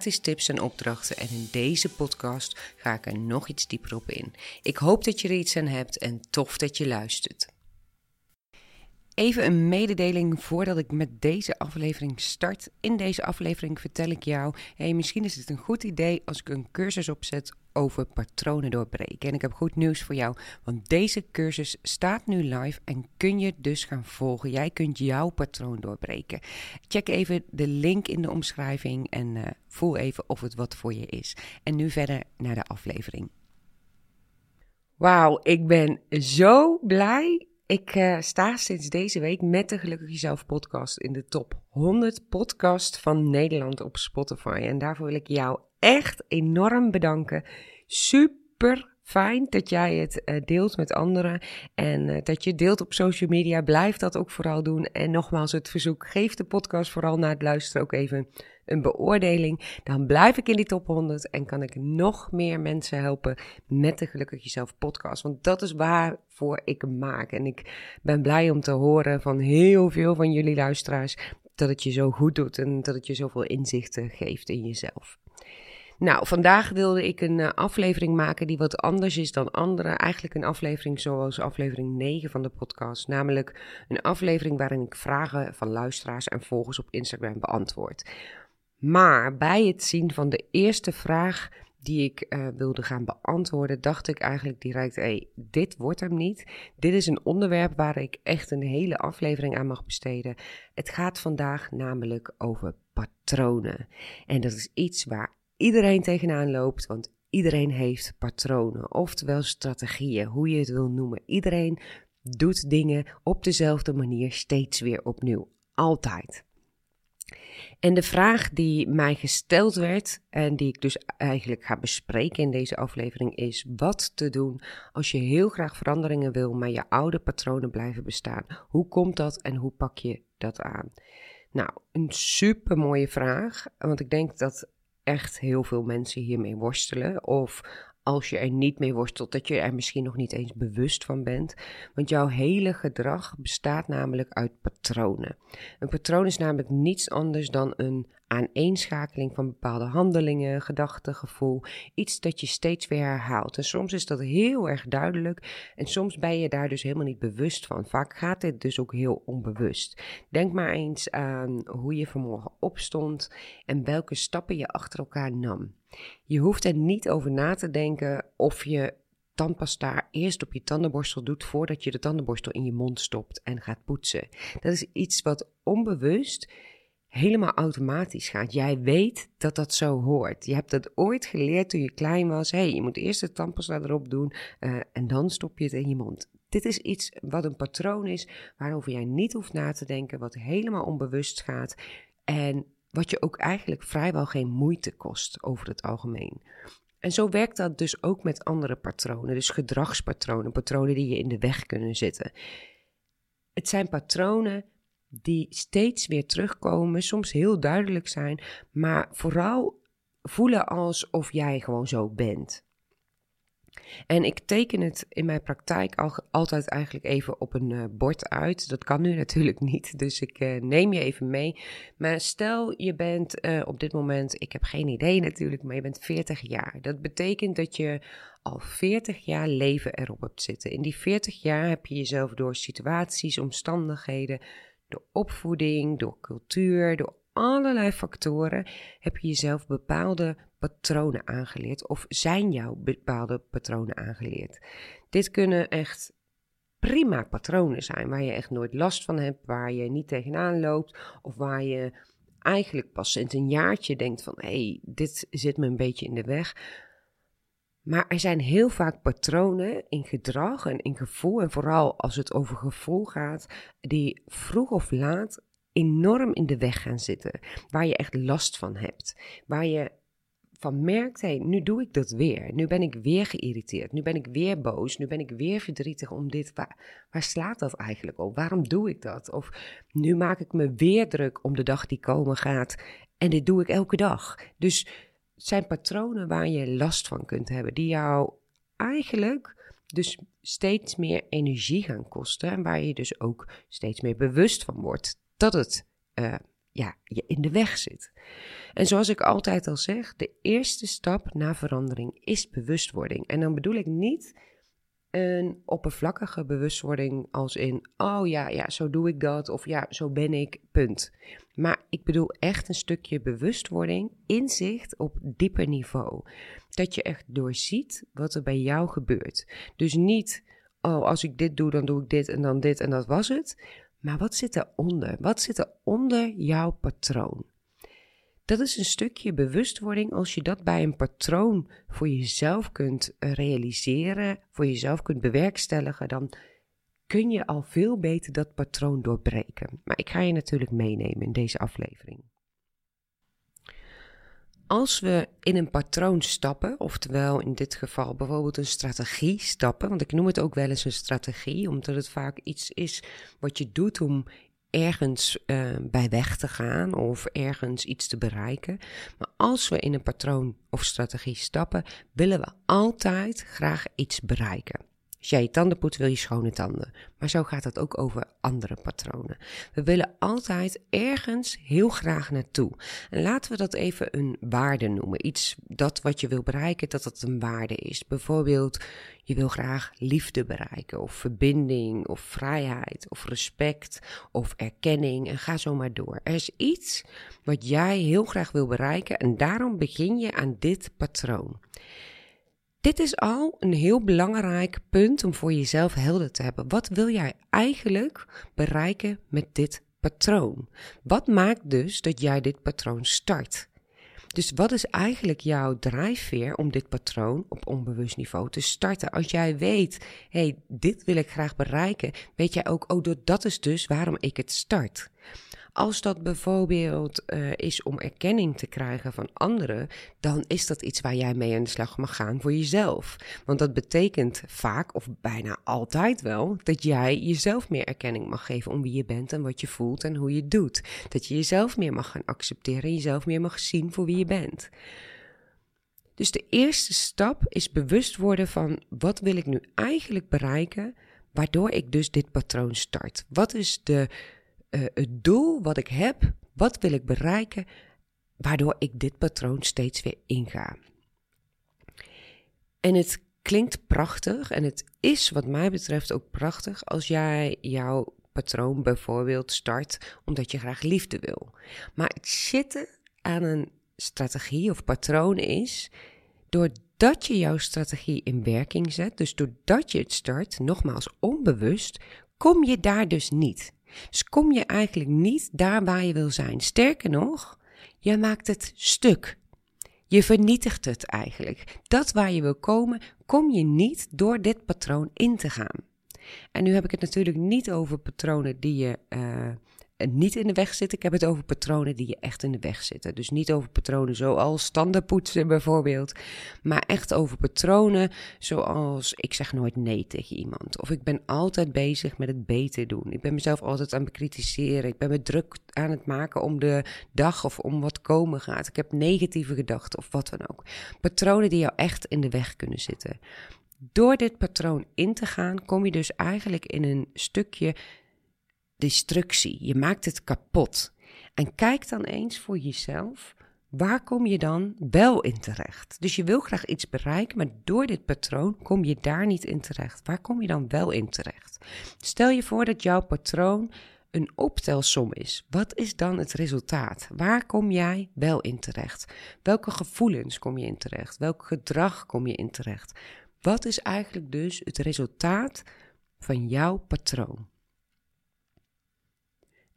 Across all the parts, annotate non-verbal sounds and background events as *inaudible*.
tips en opdrachten en in deze podcast ga ik er nog iets dieper op in. Ik hoop dat je er iets aan hebt en tof dat je luistert. Even een mededeling voordat ik met deze aflevering start. In deze aflevering vertel ik jou: hey, misschien is het een goed idee als ik een cursus opzet over patronen doorbreken. En ik heb goed nieuws voor jou, want deze cursus staat nu live en kun je dus gaan volgen. Jij kunt jouw patroon doorbreken. Check even de link in de omschrijving en uh, voel even of het wat voor je is. En nu verder naar de aflevering. Wauw, ik ben zo blij ik uh, sta sinds deze week met de Gelukkig Jezelf podcast in de top 100 podcast van Nederland op Spotify. En daarvoor wil ik jou echt enorm bedanken. Super fijn dat jij het uh, deelt met anderen en uh, dat je deelt op social media. Blijf dat ook vooral doen. En nogmaals het verzoek, geef de podcast vooral na het luisteren ook even een beoordeling. Dan blijf ik in die top 100 en kan ik nog meer mensen helpen met de Gelukkig Jezelf podcast. Want dat is waarvoor ik hem maak. En ik ben blij om te horen van heel veel van jullie luisteraars dat het je zo goed doet en dat het je zoveel inzichten geeft in jezelf. Nou, vandaag wilde ik een uh, aflevering maken die wat anders is dan andere. Eigenlijk een aflevering zoals aflevering 9 van de podcast. Namelijk een aflevering waarin ik vragen van luisteraars en volgers op Instagram beantwoord. Maar bij het zien van de eerste vraag die ik uh, wilde gaan beantwoorden, dacht ik eigenlijk direct: hé, hey, dit wordt hem niet. Dit is een onderwerp waar ik echt een hele aflevering aan mag besteden. Het gaat vandaag namelijk over patronen. En dat is iets waar iedereen tegenaan loopt, want iedereen heeft patronen, oftewel strategieën, hoe je het wil noemen. Iedereen doet dingen op dezelfde manier steeds weer opnieuw. Altijd. En de vraag die mij gesteld werd en die ik dus eigenlijk ga bespreken in deze aflevering is: wat te doen als je heel graag veranderingen wil, maar je oude patronen blijven bestaan? Hoe komt dat en hoe pak je dat aan? Nou, een super mooie vraag, want ik denk dat echt heel veel mensen hiermee worstelen. Of als je er niet mee worstelt, dat je er misschien nog niet eens bewust van bent. Want jouw hele gedrag bestaat namelijk uit patronen. Een patroon is namelijk niets anders dan een aaneenschakeling van bepaalde handelingen, gedachten, gevoel. Iets dat je steeds weer herhaalt. En soms is dat heel erg duidelijk en soms ben je daar dus helemaal niet bewust van. Vaak gaat dit dus ook heel onbewust. Denk maar eens aan hoe je vanmorgen opstond en welke stappen je achter elkaar nam. Je hoeft er niet over na te denken of je tandpasta eerst op je tandenborstel doet voordat je de tandenborstel in je mond stopt en gaat poetsen. Dat is iets wat onbewust helemaal automatisch gaat. Jij weet dat dat zo hoort. Je hebt dat ooit geleerd toen je klein was. hey, je moet eerst de tandpasta erop doen uh, en dan stop je het in je mond. Dit is iets wat een patroon is waarover jij niet hoeft na te denken, wat helemaal onbewust gaat en wat je ook eigenlijk vrijwel geen moeite kost over het algemeen. En zo werkt dat dus ook met andere patronen, dus gedragspatronen, patronen die je in de weg kunnen zitten. Het zijn patronen die steeds weer terugkomen, soms heel duidelijk zijn, maar vooral voelen alsof jij gewoon zo bent. En ik teken het in mijn praktijk al, altijd eigenlijk even op een uh, bord uit. Dat kan nu *laughs* natuurlijk niet, dus ik uh, neem je even mee. Maar stel je bent uh, op dit moment, ik heb geen idee natuurlijk, maar je bent 40 jaar. Dat betekent dat je al 40 jaar leven erop hebt zitten. In die 40 jaar heb je jezelf door situaties, omstandigheden, door opvoeding, door cultuur, door allerlei factoren heb je jezelf bepaalde patronen aangeleerd of zijn jou bepaalde patronen aangeleerd. Dit kunnen echt prima patronen zijn waar je echt nooit last van hebt, waar je niet tegenaan loopt of waar je eigenlijk pas sinds een jaartje denkt van hé, hey, dit zit me een beetje in de weg. Maar er zijn heel vaak patronen in gedrag en in gevoel, en vooral als het over gevoel gaat, die vroeg of laat enorm in de weg gaan zitten, waar je echt last van hebt, waar je van merkt, hey, nu doe ik dat weer. Nu ben ik weer geïrriteerd. Nu ben ik weer boos. Nu ben ik weer verdrietig om dit. Waar, waar slaat dat eigenlijk op? Waarom doe ik dat? Of nu maak ik me weer druk om de dag die komen gaat. En dit doe ik elke dag. Dus zijn patronen waar je last van kunt hebben. Die jou eigenlijk dus steeds meer energie gaan kosten. En waar je dus ook steeds meer bewust van wordt dat het uh, ja, je in de weg zit. En zoals ik altijd al zeg, de eerste stap naar verandering is bewustwording. En dan bedoel ik niet een oppervlakkige bewustwording als in, oh ja, ja, zo doe ik dat, of ja, zo ben ik, punt. Maar ik bedoel echt een stukje bewustwording, inzicht op dieper niveau. Dat je echt doorziet wat er bij jou gebeurt. Dus niet, oh, als ik dit doe, dan doe ik dit en dan dit en dat was het. Maar wat zit eronder? Wat zit er onder jouw patroon? Dat is een stukje bewustwording. Als je dat bij een patroon voor jezelf kunt realiseren, voor jezelf kunt bewerkstelligen, dan kun je al veel beter dat patroon doorbreken. Maar ik ga je natuurlijk meenemen in deze aflevering. Als we in een patroon stappen, oftewel in dit geval bijvoorbeeld een strategie stappen, want ik noem het ook wel eens een strategie, omdat het vaak iets is wat je doet om ergens uh, bij weg te gaan of ergens iets te bereiken. Maar als we in een patroon of strategie stappen, willen we altijd graag iets bereiken. Als jij je tanden poet, wil je schone tanden. Maar zo gaat het ook over andere patronen. We willen altijd ergens heel graag naartoe. En laten we dat even een waarde noemen. Iets dat wat je wil bereiken, dat dat een waarde is. Bijvoorbeeld, je wil graag liefde bereiken, of verbinding, of vrijheid, of respect, of erkenning. En ga zo maar door. Er is iets wat jij heel graag wil bereiken en daarom begin je aan dit patroon. Dit is al een heel belangrijk punt om voor jezelf helder te hebben. Wat wil jij eigenlijk bereiken met dit patroon? Wat maakt dus dat jij dit patroon start? Dus wat is eigenlijk jouw drijfveer om dit patroon op onbewust niveau te starten? Als jij weet, hé, hey, dit wil ik graag bereiken, weet jij ook, oh, dat is dus waarom ik het start. Als dat bijvoorbeeld uh, is om erkenning te krijgen van anderen, dan is dat iets waar jij mee aan de slag mag gaan voor jezelf. Want dat betekent vaak, of bijna altijd wel, dat jij jezelf meer erkenning mag geven om wie je bent en wat je voelt en hoe je doet. Dat je jezelf meer mag gaan accepteren en jezelf meer mag zien voor wie je bent. Dus de eerste stap is bewust worden van wat wil ik nu eigenlijk bereiken, waardoor ik dus dit patroon start. Wat is de uh, het doel wat ik heb, wat wil ik bereiken, waardoor ik dit patroon steeds weer inga. En het klinkt prachtig en het is wat mij betreft ook prachtig als jij jouw patroon bijvoorbeeld start omdat je graag liefde wil. Maar het zitten aan een strategie of patroon is, doordat je jouw strategie in werking zet, dus doordat je het start, nogmaals onbewust, kom je daar dus niet. Dus kom je eigenlijk niet daar waar je wil zijn. Sterker nog, je maakt het stuk. Je vernietigt het eigenlijk. Dat waar je wil komen, kom je niet door dit patroon in te gaan. En nu heb ik het natuurlijk niet over patronen die je uh, niet in de weg zitten. Ik heb het over patronen die je echt in de weg zitten. Dus niet over patronen zoals standaardpoetsen bijvoorbeeld. Maar echt over patronen zoals ik zeg nooit nee tegen iemand. Of ik ben altijd bezig met het beter doen. Ik ben mezelf altijd aan het bekritiseren. Ik ben me druk aan het maken om de dag of om wat komen gaat. Ik heb negatieve gedachten of wat dan ook. Patronen die jou echt in de weg kunnen zitten. Door dit patroon in te gaan, kom je dus eigenlijk in een stukje destructie. Je maakt het kapot. En kijk dan eens voor jezelf, waar kom je dan wel in terecht? Dus je wil graag iets bereiken, maar door dit patroon kom je daar niet in terecht. Waar kom je dan wel in terecht? Stel je voor dat jouw patroon een optelsom is. Wat is dan het resultaat? Waar kom jij wel in terecht? Welke gevoelens kom je in terecht? Welk gedrag kom je in terecht? Wat is eigenlijk dus het resultaat van jouw patroon?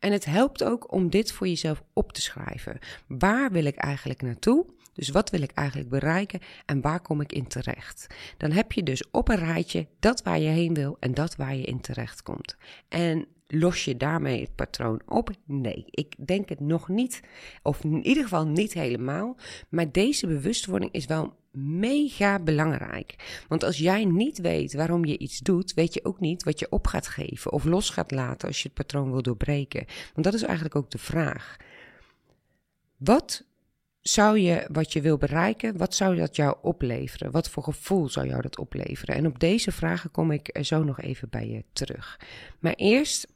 En het helpt ook om dit voor jezelf op te schrijven. Waar wil ik eigenlijk naartoe? Dus wat wil ik eigenlijk bereiken en waar kom ik in terecht? Dan heb je dus op een rijtje dat waar je heen wil en dat waar je in terecht komt. En los je daarmee het patroon op? Nee, ik denk het nog niet. Of in ieder geval niet helemaal. Maar deze bewustwording is wel mega belangrijk. Want als jij niet weet waarom je iets doet, weet je ook niet wat je op gaat geven of los gaat laten als je het patroon wil doorbreken. Want dat is eigenlijk ook de vraag. Wat zou je wat je wil bereiken, wat zou dat jou opleveren? Wat voor gevoel zou jou dat opleveren? En op deze vragen kom ik zo nog even bij je terug. Maar eerst,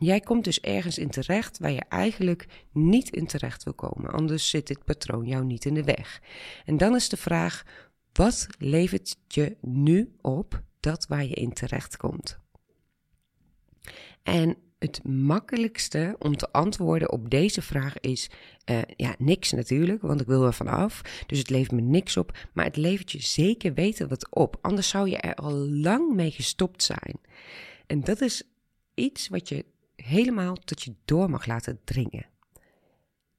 jij komt dus ergens in terecht waar je eigenlijk niet in terecht wil komen. Anders zit dit patroon jou niet in de weg. En dan is de vraag, wat levert je nu op dat waar je in terecht komt? En het makkelijkste om te antwoorden op deze vraag is: uh, ja, niks natuurlijk, want ik wil er vanaf. Dus het levert me niks op. Maar het levert je zeker weten wat op. Anders zou je er al lang mee gestopt zijn. En dat is iets wat je helemaal tot je door mag laten dringen.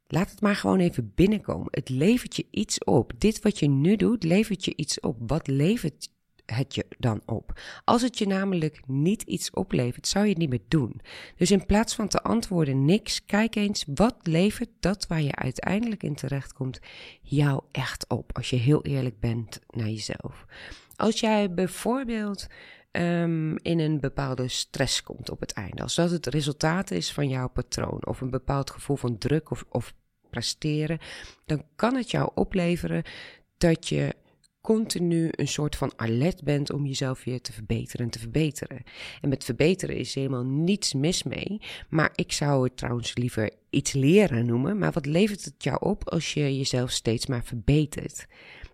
Laat het maar gewoon even binnenkomen. Het levert je iets op. Dit wat je nu doet, levert je iets op. Wat levert het je dan op? Als het je namelijk niet iets oplevert, zou je het niet meer doen. Dus in plaats van te antwoorden niks, kijk eens wat levert dat waar je uiteindelijk in terechtkomt jou echt op. Als je heel eerlijk bent naar jezelf. Als jij bijvoorbeeld um, in een bepaalde stress komt op het einde, als dat het resultaat is van jouw patroon of een bepaald gevoel van druk of, of presteren, dan kan het jou opleveren dat je continu een soort van alert bent om jezelf weer te verbeteren en te verbeteren. En met verbeteren is helemaal niets mis mee, maar ik zou het trouwens liever iets leren noemen. Maar wat levert het jou op als je jezelf steeds maar verbetert?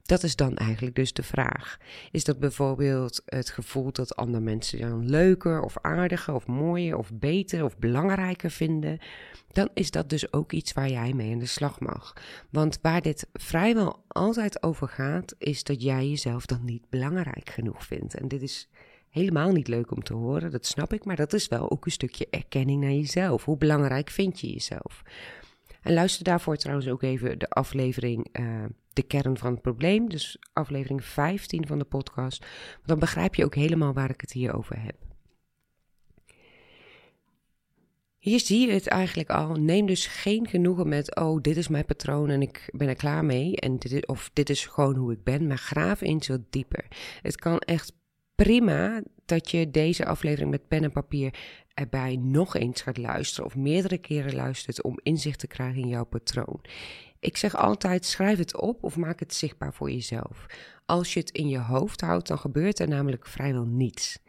Dat is dan eigenlijk dus de vraag. Is dat bijvoorbeeld het gevoel dat andere mensen jou leuker of aardiger of mooier of beter of belangrijker vinden? Dan is dat dus ook iets waar jij mee aan de slag mag. Want waar dit vrijwel altijd over gaat, is dat jij jezelf dan niet belangrijk genoeg vindt. En dit is helemaal niet leuk om te horen, dat snap ik, maar dat is wel ook een stukje erkenning naar jezelf. Hoe belangrijk vind je jezelf? En luister daarvoor trouwens ook even de aflevering uh, De kern van het probleem, dus aflevering 15 van de podcast. dan begrijp je ook helemaal waar ik het hier over heb. Hier zie je het eigenlijk al. Neem dus geen genoegen met, oh, dit is mijn patroon en ik ben er klaar mee. En dit is, of dit is gewoon hoe ik ben. Maar graaf eens wat dieper. Het kan echt prima dat je deze aflevering met pen en papier erbij nog eens gaat luisteren of meerdere keren luistert om inzicht te krijgen in jouw patroon. Ik zeg altijd: schrijf het op of maak het zichtbaar voor jezelf. Als je het in je hoofd houdt, dan gebeurt er namelijk vrijwel niets.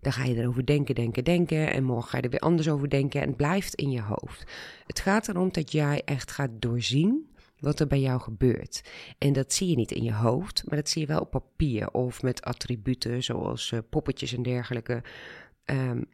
Dan ga je erover denken, denken, denken. En morgen ga je er weer anders over denken. En het blijft in je hoofd. Het gaat erom dat jij echt gaat doorzien wat er bij jou gebeurt. En dat zie je niet in je hoofd, maar dat zie je wel op papier of met attributen zoals uh, poppetjes en dergelijke. Um,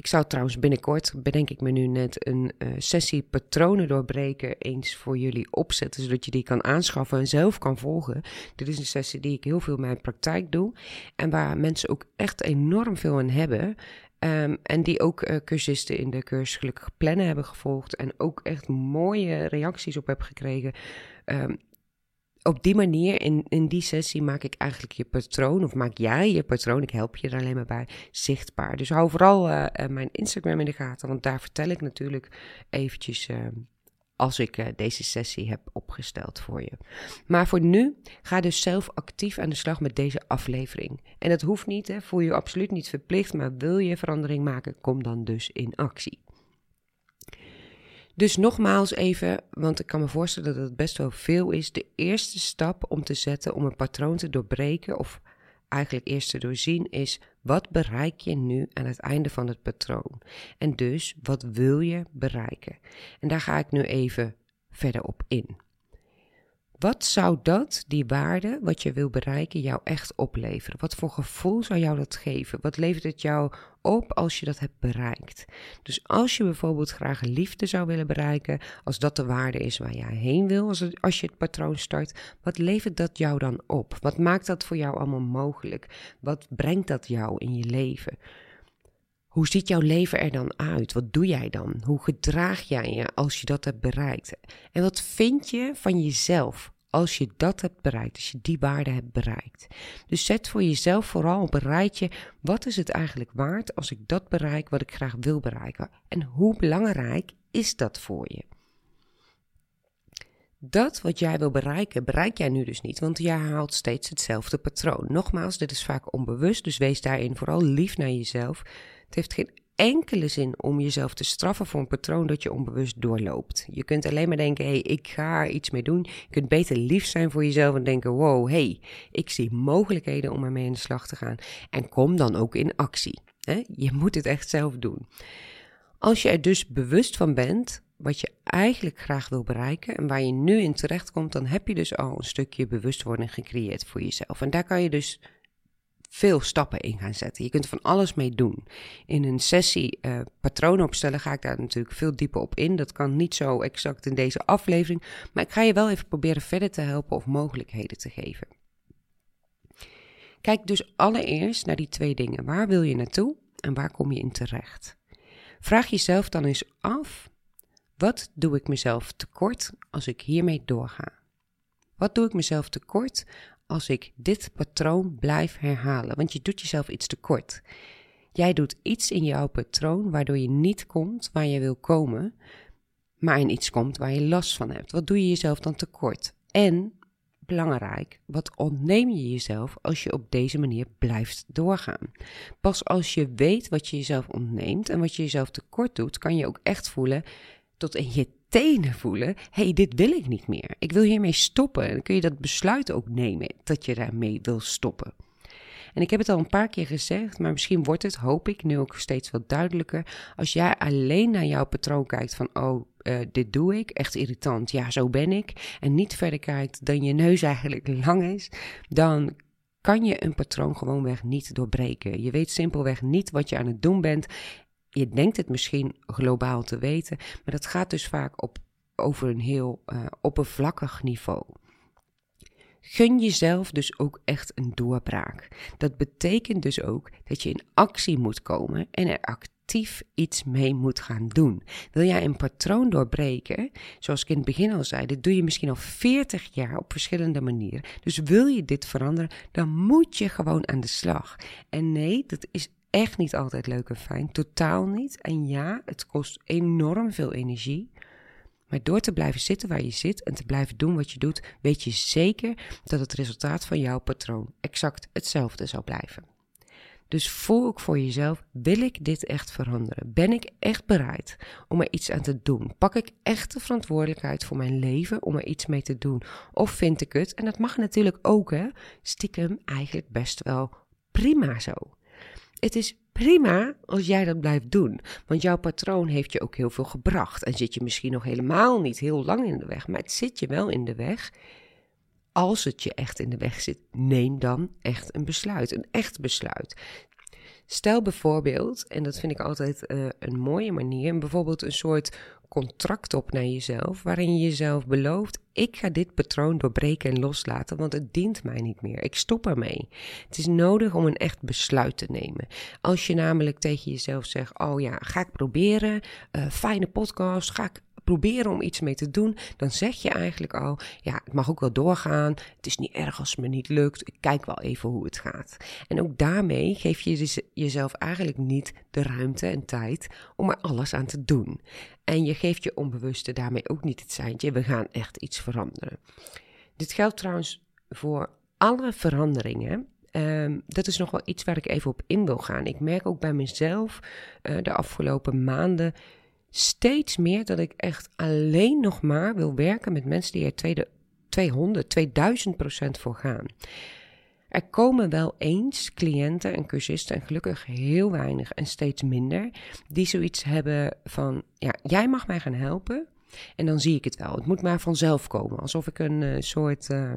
ik zou trouwens binnenkort, bedenk ik me nu net, een uh, sessie patronen doorbreken eens voor jullie opzetten, zodat je die kan aanschaffen en zelf kan volgen. Dit is een sessie die ik heel veel in mijn praktijk doe en waar mensen ook echt enorm veel aan hebben. Um, en die ook uh, cursisten in de cursus gelukkig plannen hebben gevolgd en ook echt mooie reacties op heb gekregen. Um, op die manier, in, in die sessie, maak ik eigenlijk je patroon, of maak jij je patroon, ik help je er alleen maar bij, zichtbaar. Dus hou vooral uh, mijn Instagram in de gaten, want daar vertel ik natuurlijk eventjes uh, als ik deze sessie heb opgesteld voor je. Maar voor nu, ga dus zelf actief aan de slag met deze aflevering. En dat hoeft niet, hè, voel je absoluut niet verplicht, maar wil je verandering maken, kom dan dus in actie. Dus nogmaals even, want ik kan me voorstellen dat het best wel veel is. De eerste stap om te zetten om een patroon te doorbreken, of eigenlijk eerst te doorzien, is wat bereik je nu aan het einde van het patroon? En dus, wat wil je bereiken? En daar ga ik nu even verder op in. Wat zou dat, die waarde, wat je wil bereiken, jou echt opleveren? Wat voor gevoel zou jou dat geven? Wat levert het jou op als je dat hebt bereikt? Dus als je bijvoorbeeld graag liefde zou willen bereiken, als dat de waarde is waar jij heen wil, als, als je het patroon start, wat levert dat jou dan op? Wat maakt dat voor jou allemaal mogelijk? Wat brengt dat jou in je leven? Hoe ziet jouw leven er dan uit? Wat doe jij dan? Hoe gedraag jij je als je dat hebt bereikt? En wat vind je van jezelf als je dat hebt bereikt, als je die waarde hebt bereikt. Dus zet voor jezelf vooral op een rijtje, wat is het eigenlijk waard als ik dat bereik wat ik graag wil bereiken? En hoe belangrijk is dat voor je? Dat wat jij wil bereiken, bereik jij nu dus niet, want jij haalt steeds hetzelfde patroon. Nogmaals, dit is vaak onbewust, dus wees daarin vooral lief naar jezelf. Het heeft geen enkele zin om jezelf te straffen voor een patroon dat je onbewust doorloopt. Je kunt alleen maar denken: hé, hey, ik ga er iets mee doen. Je kunt beter lief zijn voor jezelf en denken: wow, hey, ik zie mogelijkheden om ermee in de slag te gaan. En kom dan ook in actie. Je moet het echt zelf doen. Als je er dus bewust van bent wat je eigenlijk graag wil bereiken en waar je nu in terecht komt, dan heb je dus al een stukje bewustwording gecreëerd voor jezelf. En daar kan je dus veel stappen in gaan zetten. Je kunt er van alles mee doen. In een sessie uh, patronen opstellen ga ik daar natuurlijk veel dieper op in. Dat kan niet zo exact in deze aflevering, maar ik ga je wel even proberen verder te helpen of mogelijkheden te geven. Kijk dus allereerst naar die twee dingen. Waar wil je naartoe en waar kom je in terecht? Vraag jezelf dan eens af: wat doe ik mezelf tekort als ik hiermee doorga? Wat doe ik mezelf tekort als ik dit patroon blijf herhalen? Want je doet jezelf iets tekort. Jij doet iets in jouw patroon waardoor je niet komt waar je wil komen, maar in iets komt waar je last van hebt. Wat doe je jezelf dan tekort? En belangrijk, wat ontneem je jezelf als je op deze manier blijft doorgaan? Pas als je weet wat je jezelf ontneemt en wat je jezelf tekort doet, kan je ook echt voelen tot in je tenen voelen: hey, dit wil ik niet meer. Ik wil hiermee stoppen. En dan kun je dat besluit ook nemen dat je daarmee wil stoppen. En ik heb het al een paar keer gezegd, maar misschien wordt het, hoop ik, nu ook steeds wat duidelijker. Als jij alleen naar jouw patroon kijkt van, oh, uh, dit doe ik, echt irritant, ja, zo ben ik. En niet verder kijkt dan je neus eigenlijk *laughs* lang is, dan kan je een patroon gewoonweg niet doorbreken. Je weet simpelweg niet wat je aan het doen bent je denkt het misschien globaal te weten, maar dat gaat dus vaak op, over een heel uh, oppervlakkig niveau. Gun jezelf dus ook echt een doorbraak. Dat betekent dus ook dat je in actie moet komen en er actief iets mee moet gaan doen. Wil jij een patroon doorbreken, zoals ik in het begin al zei, dit doe je misschien al 40 jaar op verschillende manieren. Dus wil je dit veranderen, dan moet je gewoon aan de slag. En nee, dat is echt niet altijd leuk en fijn. Totaal niet. En ja, het kost enorm veel energie. Maar door te blijven zitten waar je zit en te blijven doen wat je doet, weet je zeker dat het resultaat van jouw patroon exact hetzelfde zal blijven. Dus voel ook voor jezelf: wil ik dit echt veranderen? Ben ik echt bereid om er iets aan te doen? Pak ik echt de verantwoordelijkheid voor mijn leven om er iets mee te doen? Of vind ik het, en dat mag natuurlijk ook, hè, stiekem eigenlijk best wel prima zo het is prima als jij dat blijft doen. Want jouw patroon heeft je ook heel veel gebracht. En zit je misschien nog helemaal niet heel lang in de weg, maar het zit je wel in de weg. Als het je echt in de weg zit, neem dan echt een besluit. Een echt besluit. Stel bijvoorbeeld, en dat vind ik altijd uh, een mooie manier, bijvoorbeeld een soort contract op naar jezelf, waarin je jezelf belooft: ik ga dit patroon doorbreken en loslaten, want het dient mij niet meer. Ik stop ermee. Het is nodig om een echt besluit te nemen. Als je namelijk tegen jezelf zegt: oh ja, ga ik proberen, uh, fijne podcast, ga ik proberen om iets mee te doen, dan zeg je eigenlijk al: ja, het mag ook wel doorgaan. Het is niet erg als het me niet lukt. Ik kijk wel even hoe het gaat. En ook daarmee geef je dus jezelf eigenlijk niet de ruimte en tijd om er alles aan te doen. En je geeft je onbewuste daarmee ook niet het seintje: we gaan echt iets veranderen. Dit geldt trouwens voor alle veranderingen. Ehm, dat is nog wel iets waar ik even op in wil gaan. Ik merk ook bij mezelf uh, de afgelopen maanden steeds meer dat ik echt alleen nog maar wil werken met mensen die er tweede, 200, 2000 procent voor gaan. Er komen wel eens cliënten en cursisten, en gelukkig heel weinig en steeds minder, die zoiets hebben van: ja, jij mag mij gaan helpen. En dan zie ik het wel. Het moet maar vanzelf komen. Alsof ik een uh, soort uh,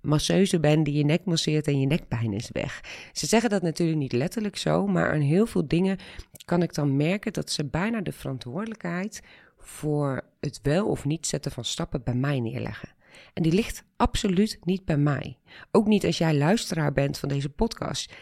masseuse ben die je nek masseert en je nekpijn is weg. Ze zeggen dat natuurlijk niet letterlijk zo, maar aan heel veel dingen kan ik dan merken dat ze bijna de verantwoordelijkheid voor het wel of niet zetten van stappen bij mij neerleggen. En die ligt absoluut niet bij mij. Ook niet als jij luisteraar bent van deze podcast.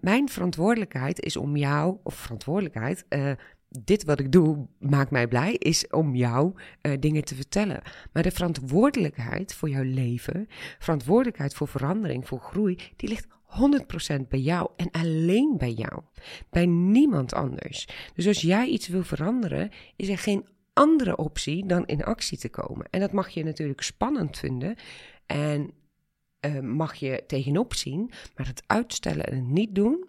mijn verantwoordelijkheid is om jou, of verantwoordelijkheid, uh, dit wat ik doe maakt mij blij, is om jou uh, dingen te vertellen. Maar de verantwoordelijkheid voor jouw leven, verantwoordelijkheid voor verandering, voor groei, die ligt 100% bij jou en alleen bij jou. Bij niemand anders. Dus als jij iets wil veranderen, is er geen andere optie dan in actie te komen. En dat mag je natuurlijk spannend vinden en uh, mag je tegenop zien, maar het uitstellen en het niet doen,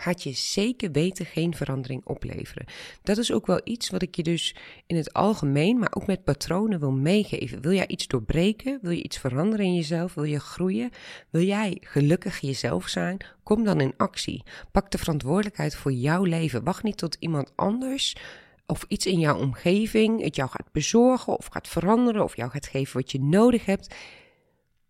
gaat je zeker weten geen verandering opleveren. Dat is ook wel iets wat ik je dus in het algemeen, maar ook met patronen wil meegeven. Wil jij iets doorbreken? Wil je iets veranderen in jezelf? Wil je groeien? Wil jij gelukkig jezelf zijn? Kom dan in actie. Pak de verantwoordelijkheid voor jouw leven. Wacht niet tot iemand anders of iets in jouw omgeving het jou gaat bezorgen of gaat veranderen of jou gaat geven wat je nodig hebt.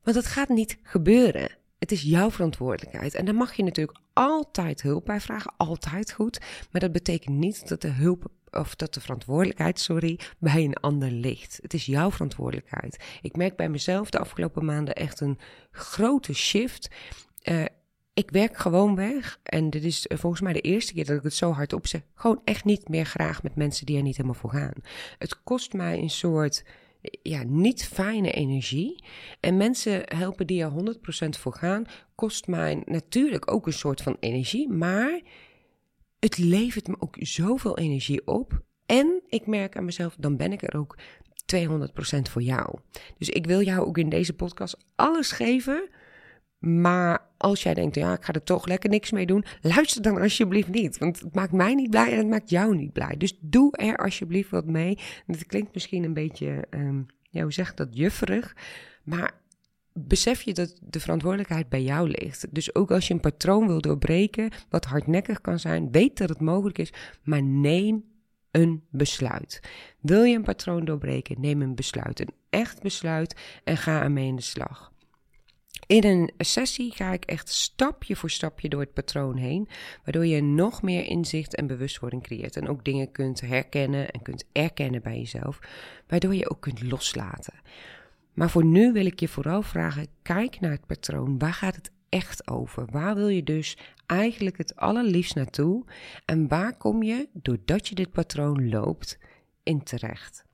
Want dat gaat niet gebeuren. Het is jouw verantwoordelijkheid. En daar mag je natuurlijk altijd hulp bij vragen. Altijd goed. Maar dat betekent niet dat de hulp of dat de verantwoordelijkheid, sorry, bij een ander ligt. Het is jouw verantwoordelijkheid. Ik merk bij mezelf de afgelopen maanden echt een grote shift. Uh, ik werk gewoon weg. En dit is volgens mij de eerste keer dat ik het zo hard opzeg. Gewoon echt niet meer graag met mensen die er niet helemaal voor gaan. Het kost mij een soort ja, niet fijne energie. En mensen helpen die er 100% voor gaan, kost mij natuurlijk ook een soort van energie. Maar het levert me ook zoveel energie op. En ik merk aan mezelf, dan ben ik er ook 200% voor jou. Dus ik wil jou ook in deze podcast alles geven. Maar als jij denkt, ja, ik ga er toch lekker niks mee doen, luister dan alsjeblieft niet. Want het maakt mij niet blij en het maakt jou niet blij. Dus doe er alsjeblieft wat mee. Het klinkt misschien een beetje, um, ja, hoe zeg dat, jufferig. Maar besef je dat de verantwoordelijkheid bij jou ligt. Dus ook als je een patroon wil doorbreken, wat hardnekkig kan zijn, weet dat het mogelijk is, maar neem een besluit. Wil je een patroon doorbreken, neem een besluit. Een echt besluit en ga ermee in de slag. In een sessie ga ik echt stapje voor stapje door het patroon heen, waardoor je nog meer inzicht en bewustwording creëert en ook dingen kunt herkennen en kunt erkennen bij jezelf, waardoor je ook kunt loslaten. Maar voor nu wil ik je vooral vragen: kijk naar het patroon. Waar gaat het echt over? Waar wil je dus eigenlijk het allerliefst naartoe? En waar kom je, doordat je dit patroon loopt, in terecht?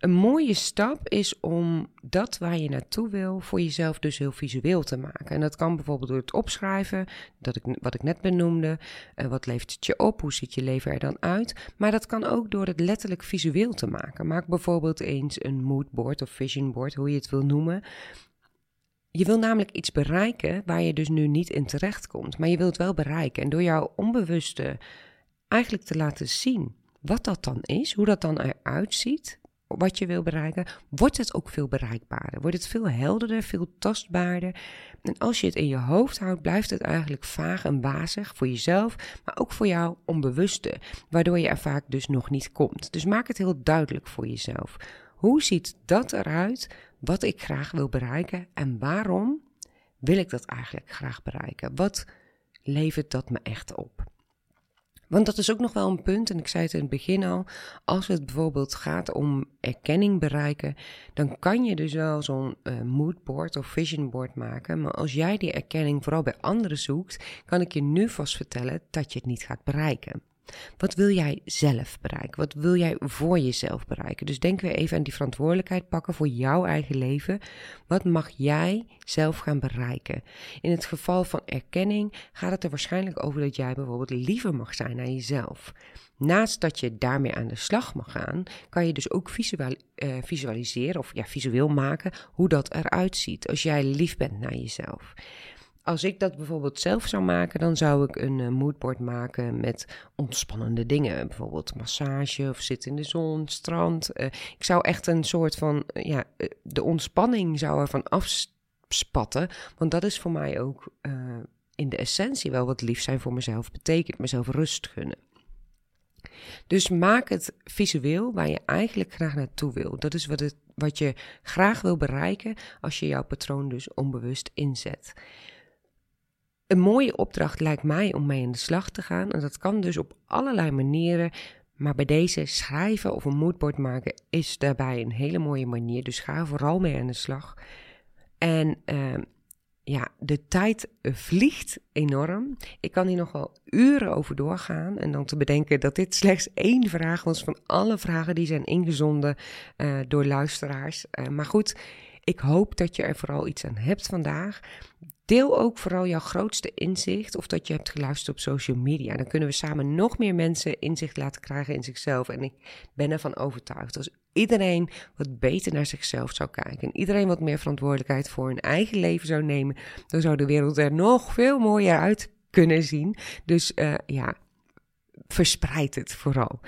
Een mooie stap is om dat waar je naartoe wil voor jezelf dus heel visueel te maken. En dat kan bijvoorbeeld door het opschrijven, dat ik, wat ik net benoemde. Uh, wat levert het je op? Hoe ziet je leven er dan uit? Maar dat kan ook door het letterlijk visueel te maken. Maak bijvoorbeeld eens een moodboard of vision board, hoe je het wil noemen. Je wil namelijk iets bereiken waar je dus nu niet in terecht komt, maar je wilt wel bereiken. En door jouw onbewuste eigenlijk te laten zien wat dat dan is, hoe dat dan eruit ziet, wat je wil bereiken, wordt het ook veel bereikbaarder. Wordt het veel helderder, veel tastbaarder. En als je het in je hoofd houdt, blijft het eigenlijk vaag en wazig voor jezelf, maar ook voor jouw onbewuste, waardoor je er vaak dus nog niet komt. Dus maak het heel duidelijk voor jezelf. Hoe ziet dat eruit wat ik graag wil bereiken en waarom wil ik dat eigenlijk graag bereiken? Wat levert dat me echt op? Want dat is ook nog wel een punt, en ik zei het in het begin al, als het bijvoorbeeld gaat om erkenning bereiken, dan kan je dus wel zo'n uh, moodboard of visionboard maken. Maar als jij die erkenning vooral bij anderen zoekt, kan ik je nu vast vertellen dat je het niet gaat bereiken. Wat wil jij zelf bereiken? Wat wil jij voor jezelf bereiken? Dus denk weer even aan die verantwoordelijkheid pakken voor jouw eigen leven. Wat mag jij zelf gaan bereiken? In het geval van erkenning gaat het er waarschijnlijk over dat jij bijvoorbeeld liever mag zijn naar jezelf. Naast dat je daarmee aan de slag mag gaan, kan je dus ook visual, uh, visualiseren of ja, visueel maken hoe dat eruit ziet als jij lief bent naar jezelf als ik dat bijvoorbeeld zelf zou maken, dan zou ik een uh, moodboard maken met ontspannende dingen. Bijvoorbeeld massage of zitten in de zon, strand. Uh, ik zou echt een soort van, uh, ja, de ontspanning zou ervan afspatten. Want dat is voor mij ook in de essentie wel wat lief zijn voor mezelf betekent. Mezelf rust gunnen. Dus maak het visueel waar je eigenlijk graag naartoe wil. Dat is wat, het, wat je graag wil bereiken als je jouw patroon dus onbewust inzet. Een mooie opdracht lijkt mij om mee aan de slag te gaan. En dat kan dus op allerlei manieren. Maar bij deze schrijven of een moodboard maken is daarbij een hele mooie manier. Dus ga vooral mee aan de slag. En uh, ja, de tijd vliegt enorm. Ik kan hier nog wel uren over doorgaan. En dan te bedenken dat dit slechts één vraag was van alle vragen die zijn ingezonden uh, door luisteraars. Uh, maar goed, ik hoop dat je er vooral iets aan hebt vandaag. Deel ook vooral jouw grootste inzicht of dat je hebt geluisterd op social media. Dan kunnen we samen nog meer mensen inzicht laten krijgen in zichzelf. En ik ben ervan overtuigd. Als iedereen wat beter naar zichzelf zou kijken en iedereen wat meer verantwoordelijkheid voor hun eigen leven zou nemen, dan zou de wereld er nog veel mooier uit kunnen zien. Dus uh, ja, verspreid het vooral.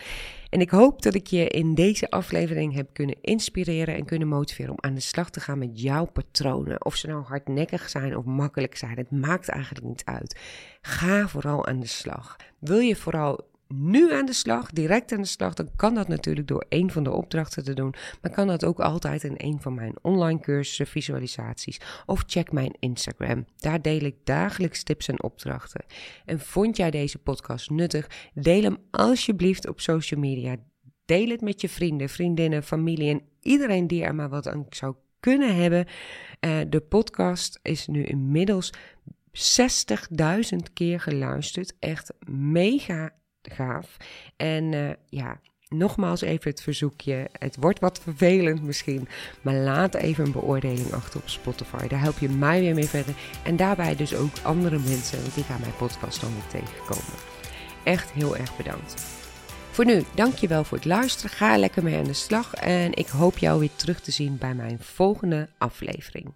En ik hoop dat ik je in deze aflevering heb kunnen inspireren en kunnen motiveren om aan de slag te gaan met jouw patronen. Of ze nou hardnekkig zijn of makkelijk zijn, het maakt eigenlijk niet uit. Ga vooral aan de slag. Wil je vooral nu aan de slag, direct aan de slag, dan kan dat natuurlijk door een van de opdrachten te doen. Maar kan dat ook altijd in een van mijn online cursussen, visualisaties. Of check mijn Instagram. Daar deel ik dagelijks tips en opdrachten. En vond jij deze podcast nuttig? Deel hem alsjeblieft op social media. Deel het met je vrienden, vriendinnen, familie en iedereen die er maar wat aan zou kunnen hebben. Uh, de podcast is nu inmiddels 60.000 keer geluisterd. Echt mega gaaf. En uh, ja, nogmaals even het verzoekje. Het wordt wat vervelend misschien, maar laat even een beoordeling achter op Spotify. Daar help je mij weer mee verder. En daarbij dus ook andere mensen die gaan mijn podcast dan weer tegenkomen. Echt heel erg bedankt. Voor nu, dankjewel voor het luisteren. Ga lekker mee aan de slag. En ik hoop jou weer terug te zien bij mijn volgende aflevering.